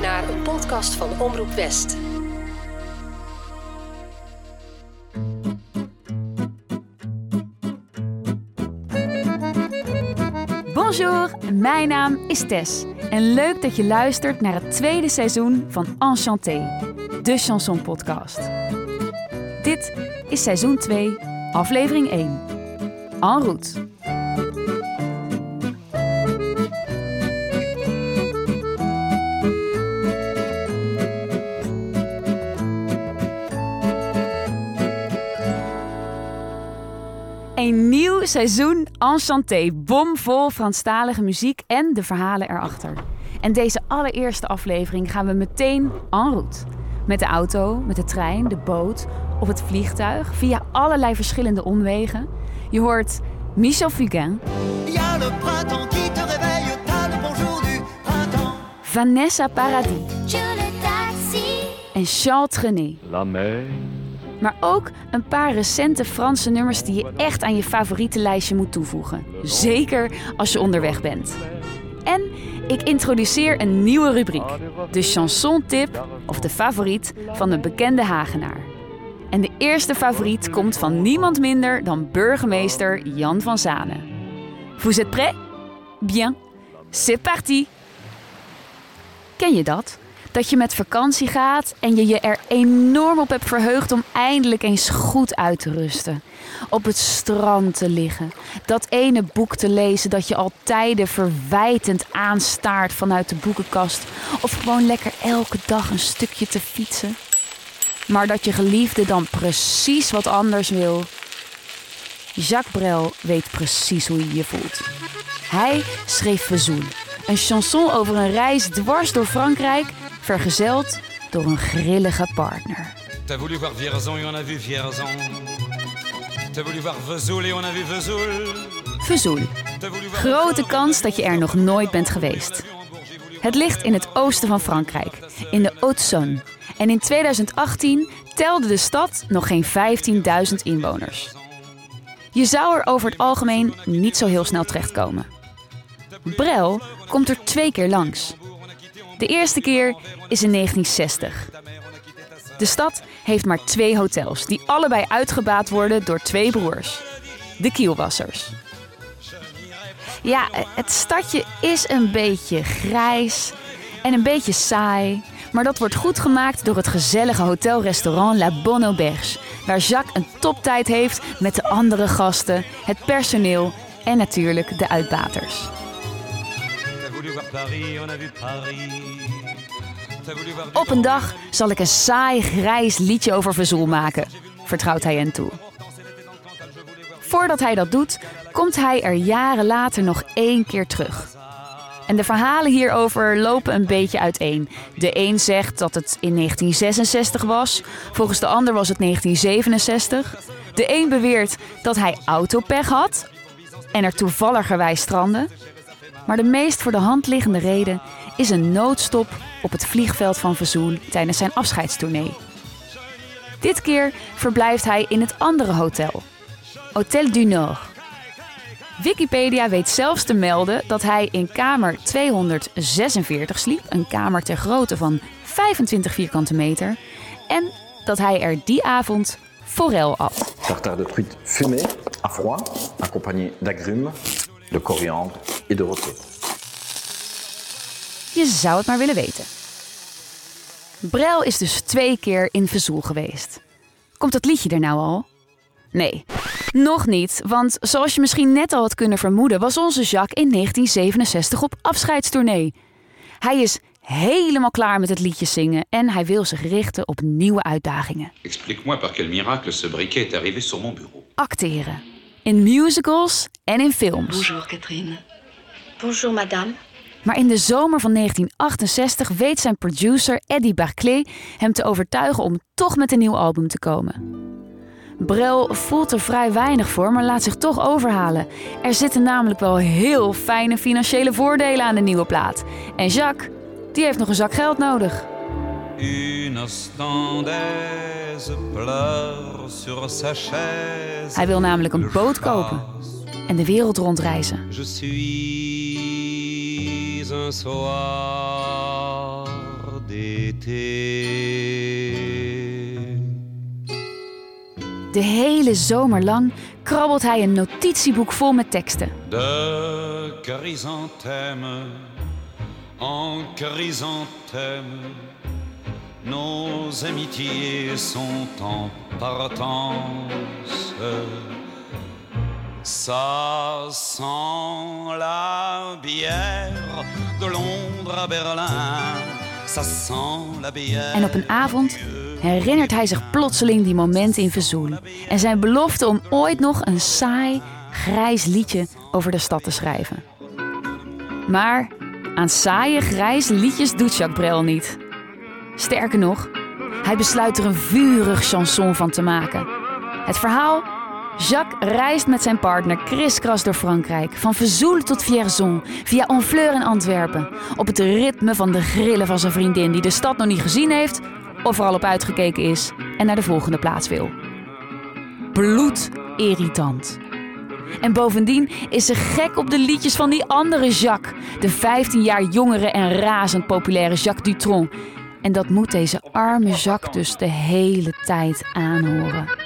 naar een podcast van Omroep West. Bonjour, mijn naam is Tess. En leuk dat je luistert naar het tweede seizoen van Enchanté, de chanson podcast. Dit is seizoen 2, aflevering 1. En route. Nieuw seizoen Enchanté, bomvol Franstalige muziek en de verhalen erachter. En deze allereerste aflevering gaan we meteen en route. Met de auto, met de trein, de boot of het vliegtuig, via allerlei verschillende omwegen. Je hoort Michel Fugain, Y a le printemps qui te réveille, t'as le bonjour du printemps. Vanessa Paradis Je le taxi. en Charles Trenet. La mer. Maar ook een paar recente Franse nummers die je echt aan je favoriete lijstje moet toevoegen. Zeker als je onderweg bent. En ik introduceer een nieuwe rubriek. De chanson tip of de favoriet van een bekende Hagenaar. En de eerste favoriet komt van niemand minder dan burgemeester Jan van Zanen. Vous êtes prêts? Bien. C'est parti. Ken je dat? Dat je met vakantie gaat en je je er enorm op hebt verheugd om eindelijk eens goed uit te rusten. Op het strand te liggen. Dat ene boek te lezen dat je al tijden verwijtend aanstaart vanuit de boekenkast. Of gewoon lekker elke dag een stukje te fietsen. Maar dat je geliefde dan precies wat anders wil. Jacques Brel weet precies hoe je je voelt. Hij schreef Vezoul, een chanson over een reis dwars door Frankrijk, vergezeld door een grillige partner. T'as voulu voir Vierzon et on a vu Vierzon. T'as voulu voir Vesoul et on a vu Vesoul. Voir grote kans dat je er nog nooit bent geweest. Het ligt in het oosten van Frankrijk, in de Haute-Saône. En in 2018 telde de stad nog geen 15.000 inwoners. Je zou er over het algemeen niet zo heel snel terechtkomen. Brel komt er twee keer langs. De eerste keer is in 1960. De stad heeft maar twee hotels, die allebei uitgebaat worden door twee broers. De Kielwassers. Ja, het stadje is een beetje grijs en een beetje saai. Maar dat wordt goed gemaakt door het gezellige hotelrestaurant La Bonne Auberge. Waar Jacques een toptijd heeft met de andere gasten, het personeel en natuurlijk de uitbaters. Op een dag zal ik een saai grijs liedje over Vezoul maken, vertrouwt hij hen toe. Voordat hij dat doet, komt hij er jaren later nog één keer terug. En de verhalen hierover lopen een beetje uiteen. De een zegt dat het in 1966 was, volgens de ander was het 1967. De een beweert dat hij autopech had en er toevalligerwijs strandde. Maar de meest voor de hand liggende reden is een noodstop op het vliegveld van Vezoul tijdens zijn afscheidstournee. Dit keer verblijft hij in het andere hotel, Hotel du Nord. Wikipedia weet zelfs te melden dat hij in kamer 246 sliep, een kamer ter grootte van 25 vierkante meter, en dat hij er die avond forel at. Tartare de truite fumée à froid, accompagné d'agrumes, de coriandre et de rôti. Je zou het maar willen weten. Brel is dus twee keer in Vezoul geweest. Komt dat liedje er nou al? Nee, nog niet. Want zoals je misschien net al had kunnen vermoeden, was onze Jacques in 1967 op afscheidstournee. Hij is helemaal klaar met het liedje zingen en hij wil zich richten op nieuwe uitdagingen. Explique-moi par quel miracle ce briquet est arrivé sur mon bureau. Acteren. In musicals en in films. Bonjour Catherine. Bonjour madame. Maar in de zomer van 1968 weet zijn producer Eddie Barclay hem te overtuigen om toch met een nieuw album te komen. Brel voelt er vrij weinig voor, maar laat zich toch overhalen. Er zitten namelijk wel heel fijne financiële voordelen aan de nieuwe plaat. En Jacques, die heeft nog een zak geld nodig. Hij wil namelijk een boot kopen en de wereld rondreizen. Un soir d'été. De hele zomer lang krabbelt hij een notitieboek vol met teksten. De chrysanthème en chrysanthème, nos amitiés sont en partance. Ça sent la bière de Londres à Berlin. Ça sent la bière. En op een avond herinnert hij zich plotseling die momenten in Vesoul en zijn belofte om ooit nog een saai, grijs liedje over de stad te schrijven. Maar aan saaie, grijze liedjes doet Jacques Brel niet. Sterker nog, hij besluit er een vurig chanson van te maken. Het verhaal? Jacques reist met zijn partner kriskras door Frankrijk, van Vesoul tot Vierzon, via Honfleur en Antwerpen, op het ritme van de grillen van zijn vriendin die de stad nog niet gezien heeft of er al op uitgekeken is en naar de volgende plaats wil. Bloedirritant. En bovendien is ze gek op de liedjes van die andere Jacques, de 15 jaar jongere en razend populaire Jacques Dutronc. En dat moet deze arme Jacques dus de hele tijd aanhoren.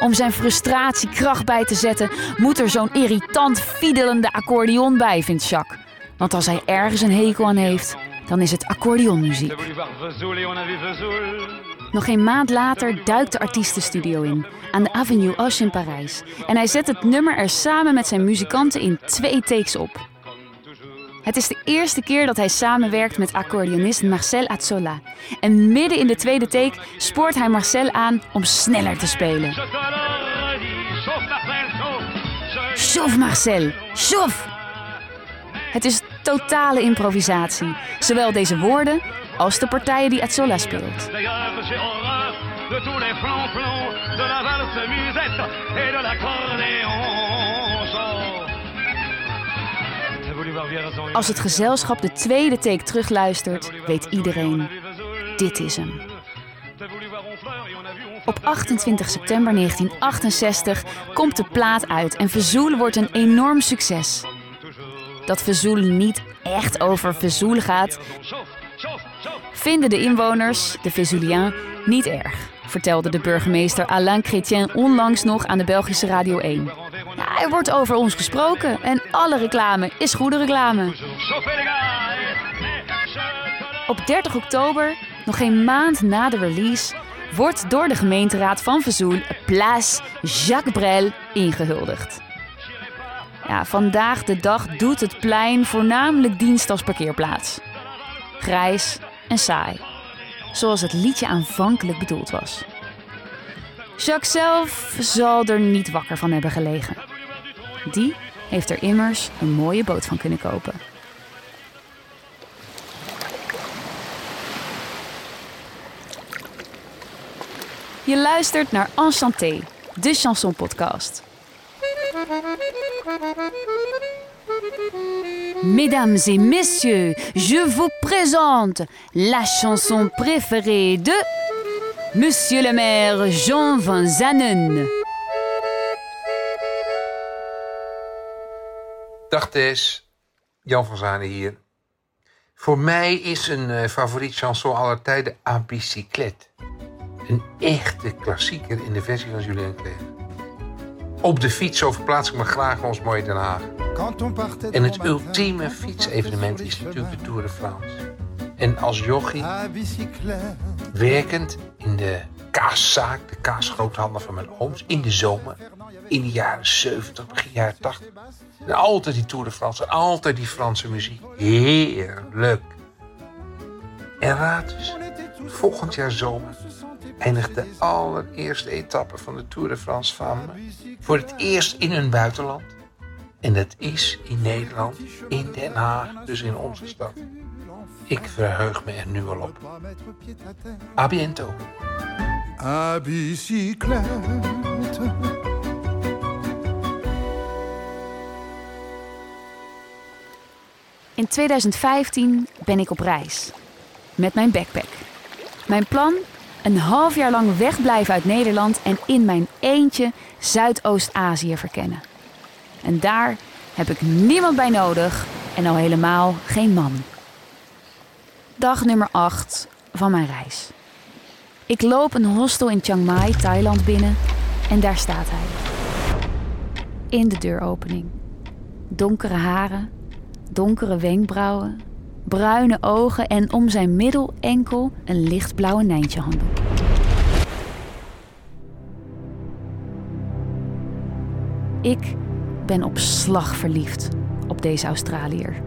Om zijn frustratie kracht bij te zetten, moet er zo'n irritant fiedelende accordeon bij, vindt Jacques. Want als hij ergens een hekel aan heeft, dan is het accordeonmuziek. Nog geen maand later duikt de artiestenstudio in, aan de Avenue Hoche in Parijs. En hij zet het nummer er samen met zijn muzikanten in twee takes op. Het is de eerste keer dat hij samenwerkt met accordeonist Marcel Azzola. En midden in de tweede take spoort hij Marcel aan om sneller te spelen. Chauffe Marcel, chauffe! Het is totale improvisatie. Zowel deze woorden als de partijen die Azzola speelt. De tous les de la valse musette et de l'accordéon. Als het gezelschap de tweede take terugluistert, weet iedereen, dit is hem. Op 28 september 1968 komt de plaat uit en Vesoul wordt een enorm succes. Dat Vesoul niet echt over Vesoul gaat, vinden de inwoners, de Vesouliens, niet erg, vertelde de burgemeester Alain Chrétien onlangs nog aan de Belgische Radio 1. Er wordt over ons gesproken en alle reclame is goede reclame. Op 30 oktober, nog geen maand na de release, wordt door de gemeenteraad van Vesoul Place Jacques Brel ingehuldigd. Ja, vandaag de dag doet het plein voornamelijk dienst als parkeerplaats. Grijs en saai, zoals het liedje aanvankelijk bedoeld was. Jacques zelf zal er niet wakker van hebben gelegen. Die heeft er immers een mooie boot van kunnen kopen. Je luistert naar Enchanté, de chanson podcast. Mesdames et messieurs, je vous présente la chanson préférée de Monsieur le maire Jean van Zanen. Dag Tess, Jan van Zanen hier. Voor mij is een eh, favoriet chanson aller tijden A Bicyclette. Een echte klassieker in de versie van Julien Clerc. Op de fiets overplaats ik me graag naar ons mooie Den Haag. En het ultieme fietsevenement is natuurlijk de Tour de France. En als jochie, werkend in de kaaszaak, de kaasgroothandel van mijn ooms, in de zomer, in de jaren 70, begin jaren 80. En altijd die Tour de France, altijd die Franse muziek. Heerlijk. En raad dus, volgend jaar zomer eindigt de allereerste etappe van de Tour de France van me. Voor het eerst in een buitenland. En dat is in Nederland, in Den Haag, dus in onze stad. Ik verheug me er nu al op. A biento. À bicyclette. In 2015 ben ik op reis. Met mijn backpack. Mijn plan? Een half jaar lang wegblijven uit Nederland en in mijn eentje Zuidoost-Azië verkennen. En daar heb ik niemand bij nodig en al helemaal geen man. Dag nummer 8 van mijn reis. Ik loop een hostel in Chiang Mai, Thailand binnen en daar staat hij. In de deuropening. Donkere haren, donkere wenkbrauwen, bruine ogen en om zijn middelenkel een lichtblauwe nijntjehanddoek. Ik ben op slag verliefd op deze Australiër.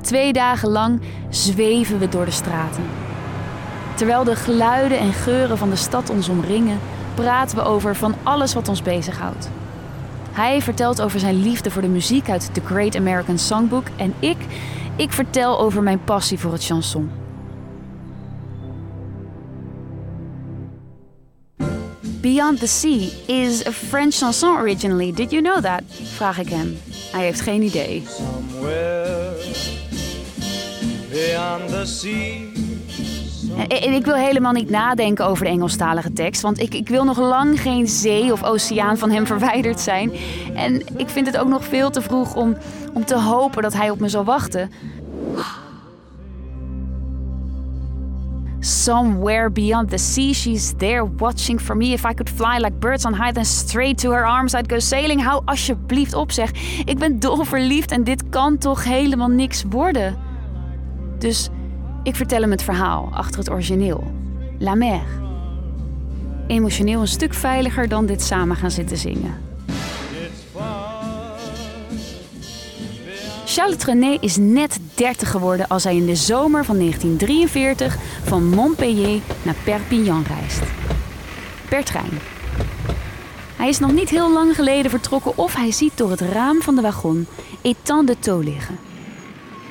Twee dagen lang zweven we door de straten. Terwijl de geluiden en geuren van de stad ons omringen, praten we over van alles wat ons bezighoudt. Hij vertelt over zijn liefde voor de muziek uit The Great American Songbook en ik, ik vertel over mijn passie voor het chanson. Beyond the Sea is a French chanson originally. Did you know that? Vraag ik hem. Hij heeft geen idee. The sea. En ik wil helemaal niet nadenken over de Engelstalige tekst, want ik, ik wil nog lang geen zee of oceaan van hem verwijderd zijn. En ik vind het ook nog veel te vroeg om, om te hopen dat hij op me zal wachten. Somewhere beyond the sea, she's there watching for me. If I could fly like birds on high, then straight to her arms I'd go sailing. Hou alsjeblieft op, zeg. Ik ben dol verliefd en dit kan toch helemaal niks worden. Dus ik vertel hem het verhaal achter het origineel. La mer. Emotioneel een stuk veiliger dan dit samen gaan zitten zingen. Charles Trenet is net 30 geworden als hij in de zomer van 1943 van Montpellier naar Perpignan reist. Per trein. Hij is nog niet heel lang geleden vertrokken of hij ziet door het raam van de wagon Étang de Thau liggen.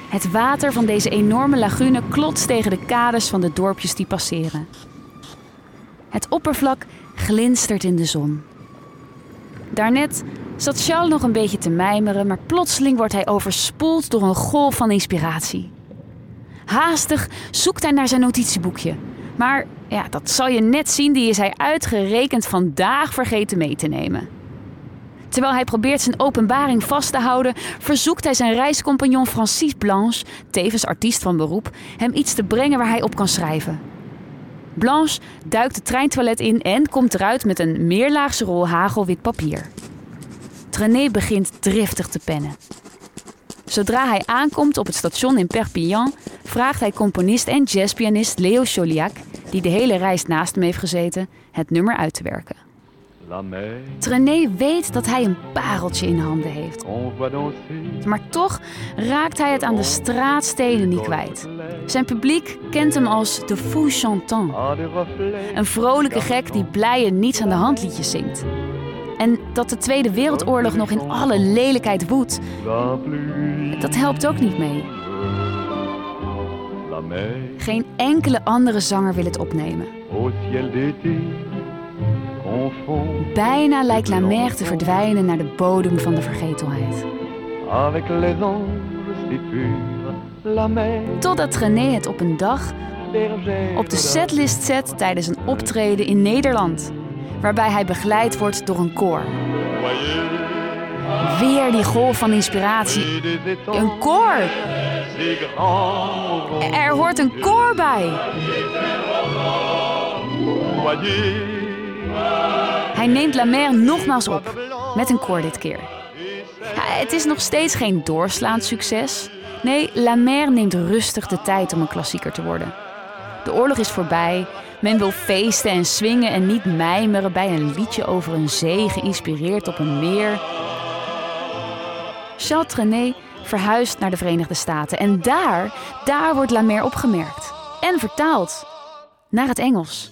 Het water van deze enorme lagune klotst tegen de kades van de dorpjes die passeren. Het oppervlak glinstert in de zon. Daarnet zat Charles nog een beetje te mijmeren, maar plotseling wordt hij overspoeld door een golf van inspiratie. Haastig zoekt hij naar zijn notitieboekje. Maar ja, dat zal je net zien, die is hij uitgerekend vandaag vergeten mee te nemen. Terwijl hij probeert zijn openbaring vast te houden, verzoekt hij zijn reiscompagnon Francis Blanche, tevens artiest van beroep, hem iets te brengen waar hij op kan schrijven. Blanche duikt het treintoilet in en komt eruit met een meerlaagse rol hagelwit papier. Trenet begint driftig te pennen. Zodra hij aankomt op het station in Perpignan, vraagt hij componist en jazzpianist Leo Choliac, die de hele reis naast hem heeft gezeten, het nummer uit te werken. Trenet weet dat hij een pareltje in handen heeft. Maar toch raakt hij het aan de straatstenen niet kwijt. Zijn publiek kent hem als de fou chantant. Een vrolijke gek die blij en niets aan de hand liedjes zingt. En dat de Tweede Wereldoorlog nog in alle lelijkheid woedt, dat helpt ook niet mee. Geen enkele andere zanger wil het opnemen. Bijna lijkt La Mer te verdwijnen naar de bodem van de vergetelheid. Totdat René het op een dag op de setlist zet tijdens een optreden in Nederland, waarbij hij begeleid wordt door een koor. Weer die golf van inspiratie. Een koor! Er hoort een koor bij! Hij neemt La Mer nogmaals op, met een koor dit keer. Ja, het is nog steeds geen doorslaand succes. Nee, La Mer neemt rustig de tijd om een klassieker te worden. De oorlog is voorbij, men wil feesten en swingen en niet mijmeren bij een liedje over een zee geïnspireerd op een meer. Charles Trenet verhuist naar de Verenigde Staten en daar, daar wordt La Mer opgemerkt en vertaald naar het Engels.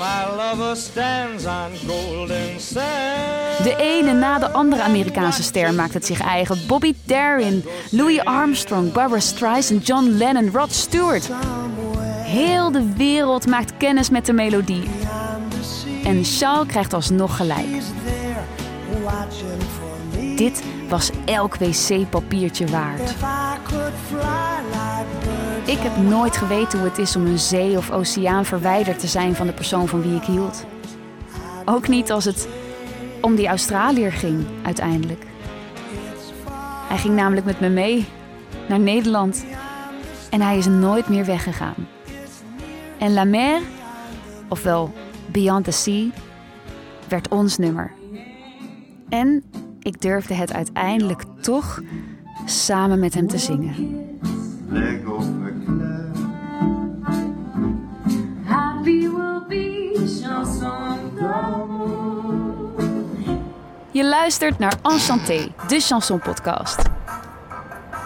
My lover stands on golden sand. De ene na de andere Amerikaanse ster maakt het zich eigen. Bobby Darin, Louis Armstrong, Barbara Streisand, John Lennon, Rod Stewart. Heel de wereld maakt kennis met de melodie. En Charles krijgt alsnog gelijk. Dit was elk wc-papiertje waard. Ik heb nooit geweten hoe het is om een zee of oceaan verwijderd te zijn van de persoon van wie ik hield. Ook niet als het om die Australiër ging, uiteindelijk. Hij ging namelijk met me mee naar Nederland. En hij is nooit meer weggegaan. En La Mer, ofwel Beyond the Sea, werd ons nummer. En ik durfde het uiteindelijk toch samen met hem te zingen. Je luistert naar Enchanté, de chanson-podcast.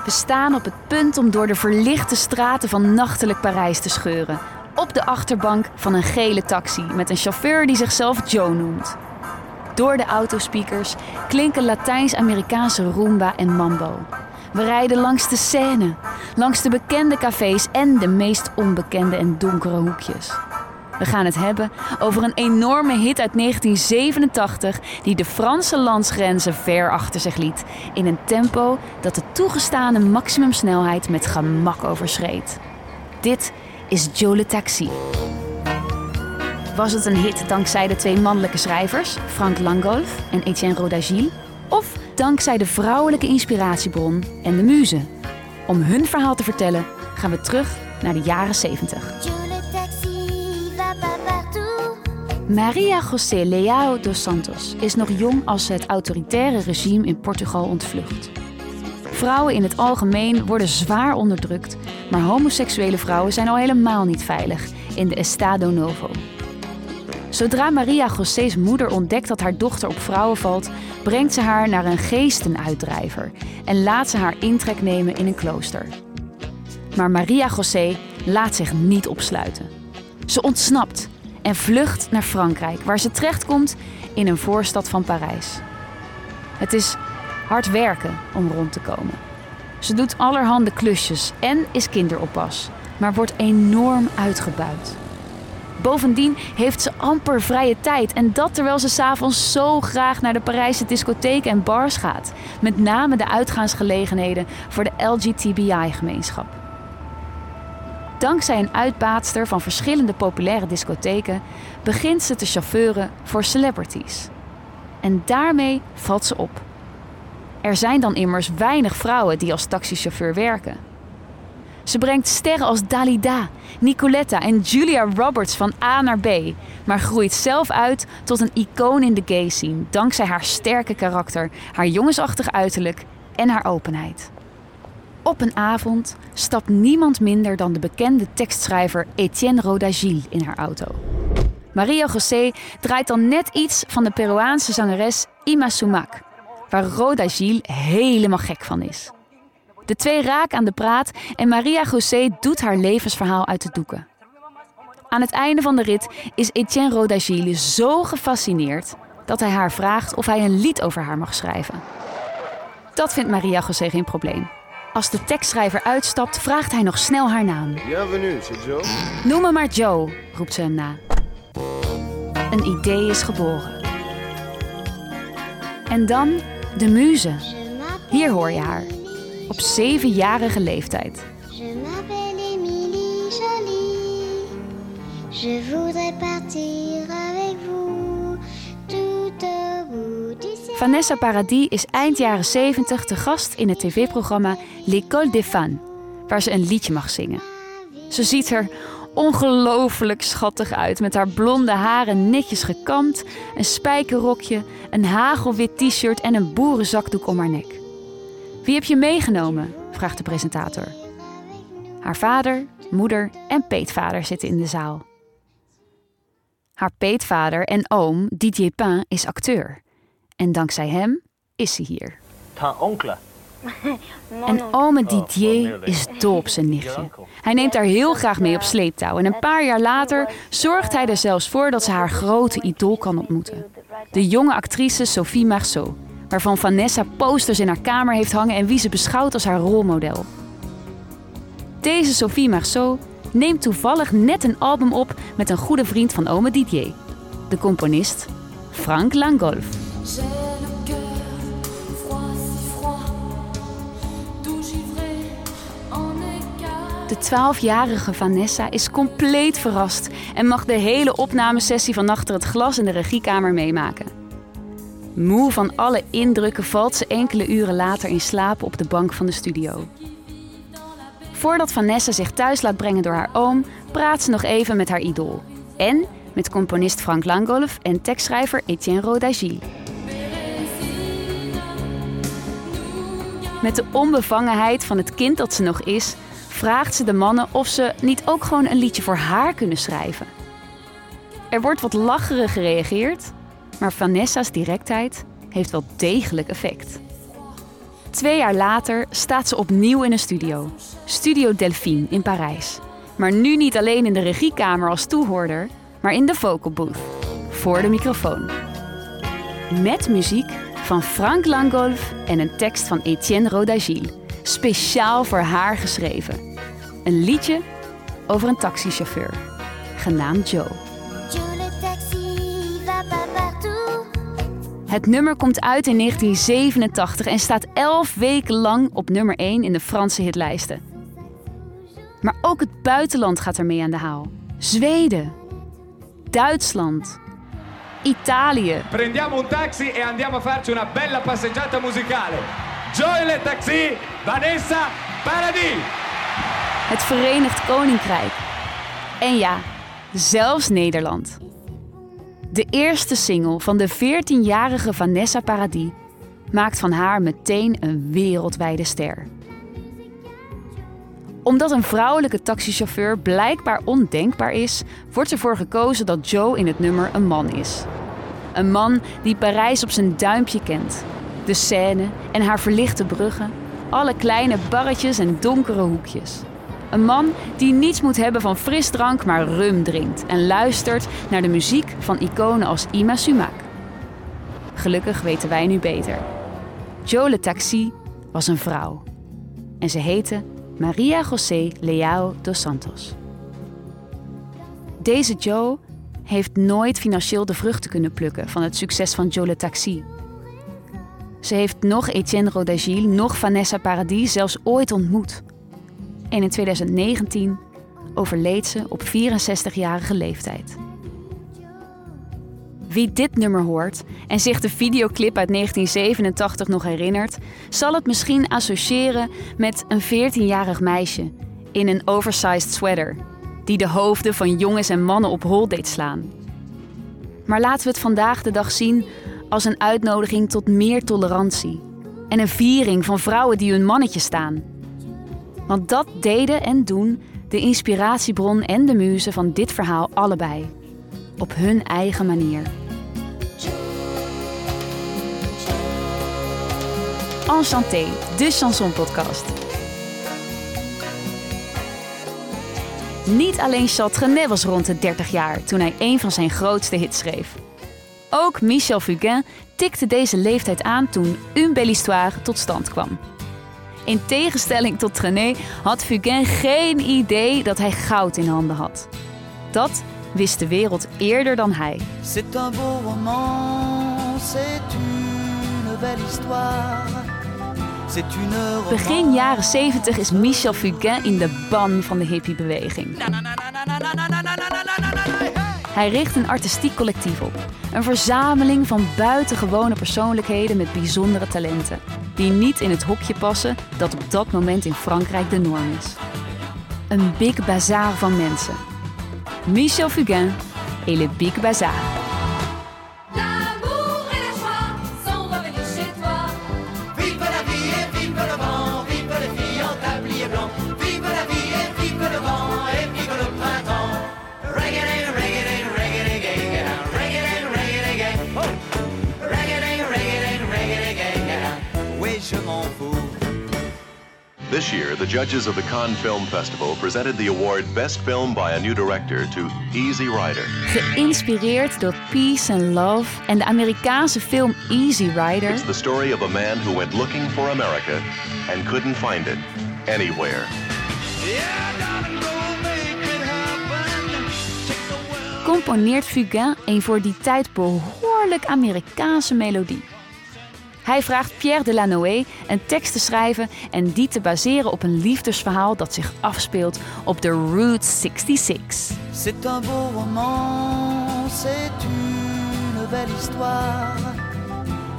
We staan op het punt om door de verlichte straten van nachtelijk Parijs te scheuren. Op de achterbank van een gele taxi met een chauffeur die zichzelf Joe noemt. Door de autospeakers klinken Latijns-Amerikaanse rumba en mambo. We rijden langs de Seine, langs de bekende cafés en de meest onbekende en donkere hoekjes. We gaan het hebben over een enorme hit uit 1987 die de Franse landsgrenzen ver achter zich liet in een tempo dat de toegestane maximumsnelheid met gemak overschreed. Dit is Joe le Taxi. Was het een hit dankzij de twee mannelijke schrijvers, Frank Langolf en Etienne Rodagil, of dankzij de vrouwelijke inspiratiebron en de muze? Om hun verhaal te vertellen gaan we terug naar de jaren 70. Maria José Leao dos Santos is nog jong als ze het autoritaire regime in Portugal ontvlucht. Vrouwen in het algemeen worden zwaar onderdrukt, maar homoseksuele vrouwen zijn al helemaal niet veilig in de Estado Novo. Zodra Maria José's moeder ontdekt dat haar dochter op vrouwen valt, brengt ze haar naar een geestenuitdrijver en laat ze haar intrek nemen in een klooster. Maar Maria José laat zich niet opsluiten. Ze ontsnapt en vlucht naar Frankrijk, waar ze terechtkomt in een voorstad van Parijs. Het is hard werken om rond te komen. Ze doet allerhande klusjes en is kinderoppas, maar wordt enorm uitgebuit. Bovendien heeft ze amper vrije tijd en dat terwijl ze s'avonds zo graag naar de Parijse discotheken en bars gaat, met name de uitgaansgelegenheden voor de LGTBI-gemeenschap. Dankzij een uitbaatster van verschillende populaire discotheken begint ze te chauffeuren voor celebrities. En daarmee valt ze op. Er zijn dan immers weinig vrouwen die als taxichauffeur werken. Ze brengt sterren als Dalida, Nicoletta en Julia Roberts van A naar B, maar groeit zelf uit tot een icoon in de gay scene dankzij haar sterke karakter, haar jongensachtig uiterlijk en haar openheid. Op een avond stapt niemand minder dan de bekende tekstschrijver Etienne Rodagil in haar auto. Maria José draait dan net iets van de Peruaanse zangeres Ima Sumac, waar Rodagil helemaal gek van is. De twee raken aan de praat en Maria José doet haar levensverhaal uit de doeken. Aan het einde van de rit is Etienne Rodagil zo gefascineerd dat hij haar vraagt of hij een lied over haar mag schrijven. Dat vindt Maria José geen probleem. Als de tekstschrijver uitstapt, vraagt hij nog snel haar naam. Bienvenue, c'est Joe. Noem me maar Joe, roept ze hem na. Een idee is geboren. En dan de muze. Hier hoor je haar. Op zevenjarige leeftijd. Je m'appelle Émilie Jolie. Je voudrais partir avec vous tout au bout. Vanessa Paradis is eind jaren 70 te gast in het tv-programma L'École des Fans, waar ze een liedje mag zingen. Ze ziet er ongelooflijk schattig uit met haar blonde haren netjes gekamd, een spijkerrokje, een hagelwit t-shirt en een boerenzakdoek om haar nek. Wie heb je meegenomen? vraagt de presentator. Haar vader, moeder en peetvader zitten in de zaal. Haar peetvader en oom Didier Pain is acteur. En dankzij hem is ze hier. En ome Didier is dol op zijn nichtje. Hij neemt haar heel graag mee op sleeptouw. En een paar jaar later zorgt hij er zelfs voor dat ze haar grote idool kan ontmoeten. De jonge actrice Sophie Marceau, waarvan Vanessa posters in haar kamer heeft hangen en wie ze beschouwt als haar rolmodel. Deze Sophie Marceau neemt toevallig net een album op met een goede vriend van ome Didier, de componist Frank Langolf. De 12-jarige Vanessa is compleet verrast en mag de hele opnamesessie van achter het glas in de regiekamer meemaken. Moe van alle indrukken valt ze enkele uren later in slaap op de bank van de studio. Voordat Vanessa zich thuis laat brengen door haar oom, praat ze nog even met haar idool. En met componist Frank Langolf en tekstschrijver Etienne Rodagil. Met de onbevangenheid van het kind dat ze nog is, vraagt ze de mannen of ze niet ook gewoon een liedje voor haar kunnen schrijven. Er wordt wat lacherig gereageerd, maar Vanessa's directheid heeft wel degelijk effect. Twee jaar later staat ze opnieuw in een studio, Studio Delphine in Parijs. Maar nu niet alleen in de regiekamer als toehoorder, maar in de vocal booth, voor de microfoon. Met muziek van Frank Langolf en een tekst van Etienne Rodagil, speciaal voor haar geschreven. Een liedje over een taxichauffeur, genaamd Joe. Het nummer komt uit in 1987 en staat 11 weken lang op nummer 1 in de Franse hitlijsten. Maar ook het buitenland gaat ermee aan de haal. Zweden, Duitsland, Italië. Prendiamo un taxi e andiamo a farci una bella passeggiata musicale. Joy le taxi, Vanessa Paradis. het Verenigd Koninkrijk. En ja, zelfs Nederland. De eerste single van de 14-jarige Vanessa Paradis maakt van haar meteen een wereldwijde ster. Omdat een vrouwelijke taxichauffeur blijkbaar ondenkbaar is, wordt ervoor gekozen dat Joe in het nummer een man is. Een man die Parijs op zijn duimpje kent. De Seine en haar verlichte bruggen, alle kleine barretjes en donkere hoekjes. Een man die niets moet hebben van frisdrank, maar rum drinkt en luistert naar de muziek van iconen als Ima Sumac. Gelukkig weten wij nu beter. Joe Le Taxi was een vrouw. En ze heette Maria José Leao dos Santos. Deze Joe heeft nooit financieel de vruchten kunnen plukken van het succes van Joe Le Taxi. Ze heeft nog Etienne Rodagil, nog Vanessa Paradis zelfs ooit ontmoet. En in 2019 overleed ze op 64-jarige leeftijd. Wie dit nummer hoort en zich de videoclip uit 1987 nog herinnert, zal het misschien associëren met een 14-jarig meisje in een oversized sweater, die de hoofden van jongens en mannen op hol deed slaan. Maar laten we het vandaag de dag zien als een uitnodiging tot meer tolerantie en een viering van vrouwen die hun mannetje staan. Want dat deden en doen de inspiratiebron en de muze van dit verhaal allebei. Op hun eigen manier. Enchanté, de chansonpodcast. Niet alleen Charles Trenet was rond de 30 jaar toen hij een van zijn grootste hits schreef. Ook Michel Fugain tikte deze leeftijd aan toen Une Belle Histoire tot stand kwam. In tegenstelling tot Trenet had Fugain geen idee dat hij goud in handen had. Dat wist de wereld eerder dan hij. C'est un beau roman, c'est une belle histoire. Begin jaren 70 is Michel Fugain in de ban van de hippiebeweging. Hij richt een artistiek collectief op. Een verzameling van buitengewone persoonlijkheden met bijzondere talenten. Die niet in het hokje passen dat op dat moment in Frankrijk de norm is. Een big bazaar van mensen. Michel Fugain et le Big Bazaar. This year, the judges of the Cannes Film Festival presented the award Best Film by a New Director to Easy Rider. Geïnspireerd door Peace and Love en de Amerikaanse film Easy Rider It's the story of a man who went looking for America and couldn't find it anywhere. componeert Fugain een voor die tijd behoorlijk Amerikaanse melodie. Hij vraagt Pierre Delanoë een tekst te schrijven en die te baseren op een liefdesverhaal dat zich afspeelt op de Route 66. C'est un beau roman, c'est une belle histoire.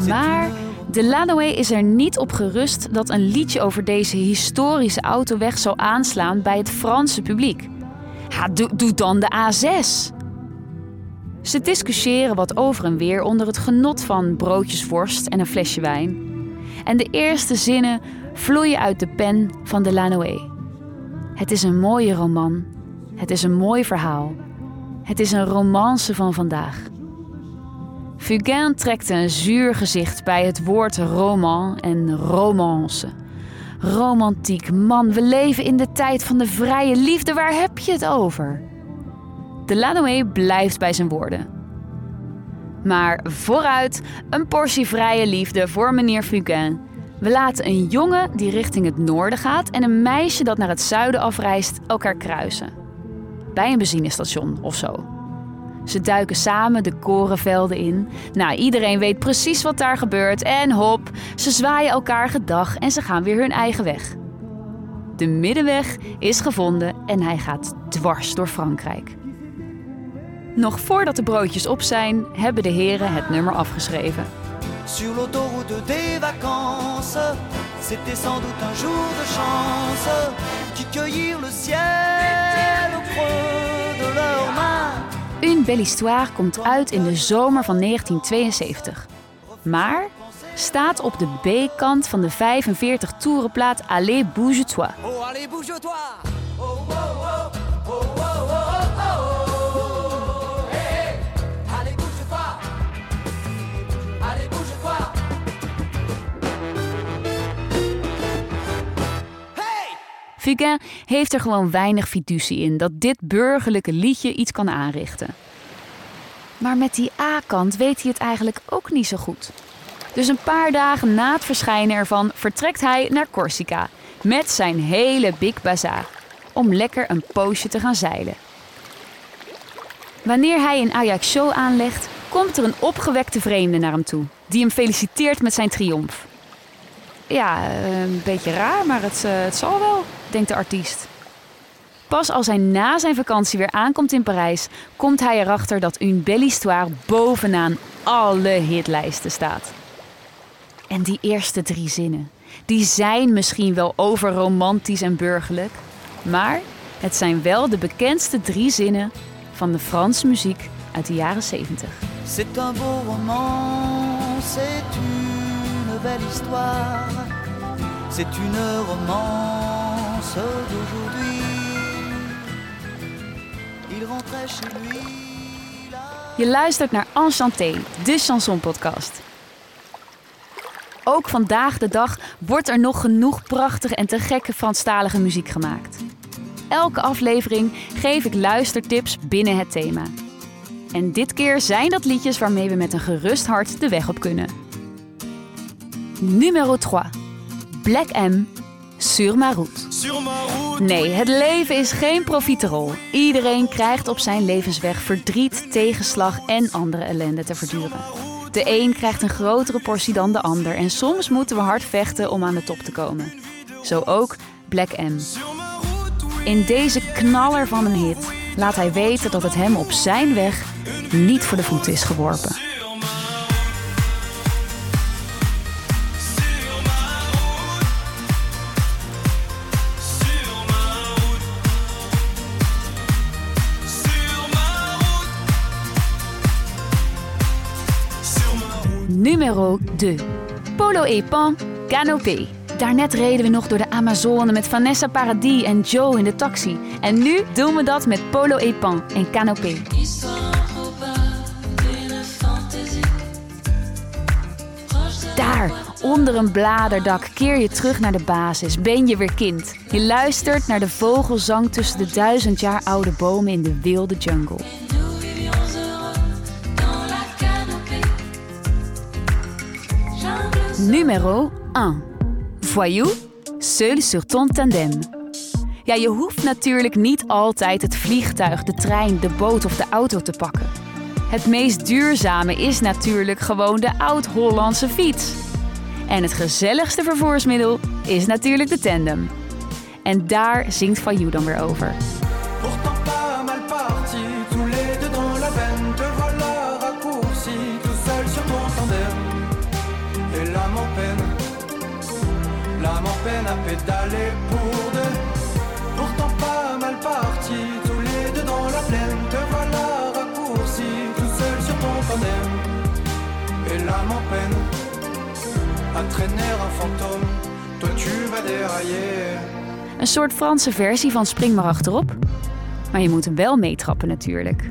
Maar De Lanoé is er niet op gerust dat een liedje over deze historische autoweg zal aanslaan bij het Franse publiek. Doe, doe dan de A6. Ze discussiëren wat over en weer onder het genot van broodjes worst en een flesje wijn. En de eerste zinnen vloeien uit de pen van de Lanoé. Het is een mooie roman. Het is een mooi verhaal. Het is een romance van vandaag. Fugain trekte een zuur gezicht bij het woord roman en romance. Romantiek, man, we leven in de tijd van de vrije liefde, waar heb je het over? De Lanoé blijft bij zijn woorden. Maar vooruit, een portie vrije liefde voor meneer Fugain. We laten een jongen die richting het noorden gaat en een meisje dat naar het zuiden afreist elkaar kruisen. Bij een benzinestation of zo. Ze duiken samen de korenvelden in. Nou, iedereen weet precies wat daar gebeurt en hop, ze zwaaien elkaar gedag en ze gaan weer hun eigen weg. De middenweg is gevonden en hij gaat dwars door Frankrijk. Nog voordat de broodjes op zijn, hebben de heren het nummer afgeschreven. Sur l'autoroute des vacances, c'était sans doute un jour de chance qui cueillirent le ciel au creux de leurs mains. Une belle histoire komt uit in de zomer van 1972. Maar staat op de B-kant van de 45 toerenplaat Allez Bouge-toi. Oh, allez, bouge-toi! Oh, oh, oh, oh, Fugain heeft er gewoon weinig fiducie in dat dit burgerlijke liedje iets kan aanrichten. Maar met die A-kant weet hij het eigenlijk ook niet zo goed. Dus een paar dagen na het verschijnen ervan vertrekt hij naar Corsica met zijn hele Big Bazaar om lekker een poosje te gaan zeilen. Wanneer hij in Ajaccio aanlegt, komt er een opgewekte vreemde naar hem toe, die hem feliciteert met zijn triomf. Ja, eh, een beetje raar, maar het, eh, het zal wel, denkt de artiest. Pas als hij na zijn vakantie weer aankomt in Parijs, komt hij erachter dat Une Belle Histoire bovenaan alle hitlijsten staat. En die eerste drie zinnen, die zijn misschien wel overromantisch en burgerlijk, maar het zijn wel de bekendste drie zinnen van de Franse muziek uit de jaren 70. C'est un beau roman, c'est une belle histoire. C'est une romance d'aujourd'hui. Il rentrait chez lui. Je luistert naar Enchanté, de chansonpodcast. Ook vandaag de dag wordt er nog genoeg prachtige en te gekke Franstalige muziek gemaakt. Elke aflevering geef ik luistertips binnen het thema. En dit keer zijn dat liedjes waarmee we met een gerust hart de weg op kunnen. Numero 3. Black M. Sur ma route. Nee, het leven is geen profiterol. Iedereen krijgt op zijn levensweg verdriet, tegenslag en andere ellende te verduren. De een krijgt een grotere portie dan de ander en soms moeten we hard vechten om aan de top te komen. Zo ook Black M. In deze knaller van een hit laat hij weten dat het hem op zijn weg niet voor de voeten is geworpen. Numero 2. Polo et Pan, Canopé. Daarnet reden we nog door de Amazone met Vanessa Paradis en Joe in de taxi. En nu doen we dat met Polo et Pan en Canopé. Daar, onder een bladerdak, keer je terug naar de basis. Ben je weer kind. Je luistert naar de vogelzang tussen de duizend jaar oude bomen in de wilde jungle. Numero 1. Voyou, seul sur ton tandem. Ja, je hoeft natuurlijk niet altijd het vliegtuig, de trein, de boot of de auto te pakken. Het meest duurzame is natuurlijk gewoon de oud-Hollandse fiets. En het gezelligste vervoersmiddel is natuurlijk de tandem. En daar zingt Voyou dan weer over. Pédalé pour deux. Pourtant pas mal parti, tous les deux dans la plaine. Te voilà raccourci, tout seul sur ton tandem. Et l'âme en peine, à traîner un fantôme. Toi tu vas dérailler. Een soort Franse versie van Spring maar achterop. Maar je moet hem wel meetrappen natuurlijk.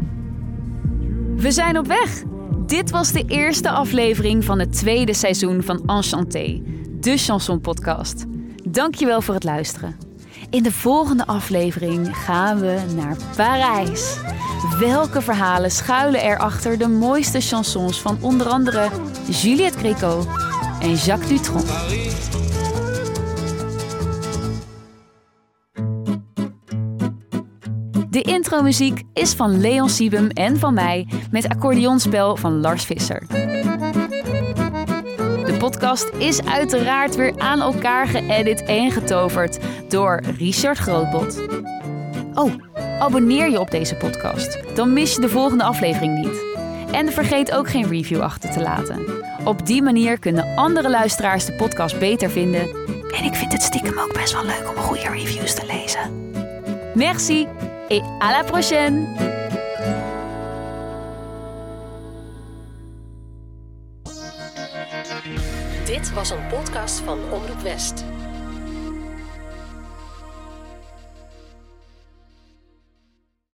We zijn op weg! Dit was de eerste aflevering van het tweede seizoen van Enchanté, de chanson podcast. Dankjewel voor het luisteren. In de volgende aflevering gaan we naar Parijs. Welke verhalen schuilen er achter de mooiste chansons van onder andere Juliette Gréco en Jacques Dutronc? De intromuziek is van Leon Siebem en van mij met accordeonspel van Lars Visser. Podcast is uiteraard weer aan elkaar geëdit en getoverd door Richard Grootbot. Oh, abonneer je op deze podcast. Dan mis je de volgende aflevering niet. En vergeet ook geen review achter te laten. Op die manier kunnen andere luisteraars de podcast beter vinden. En ik vind het stiekem ook best wel leuk om goede reviews te lezen. Merci et à la prochaine! Was een podcast van Omroep West.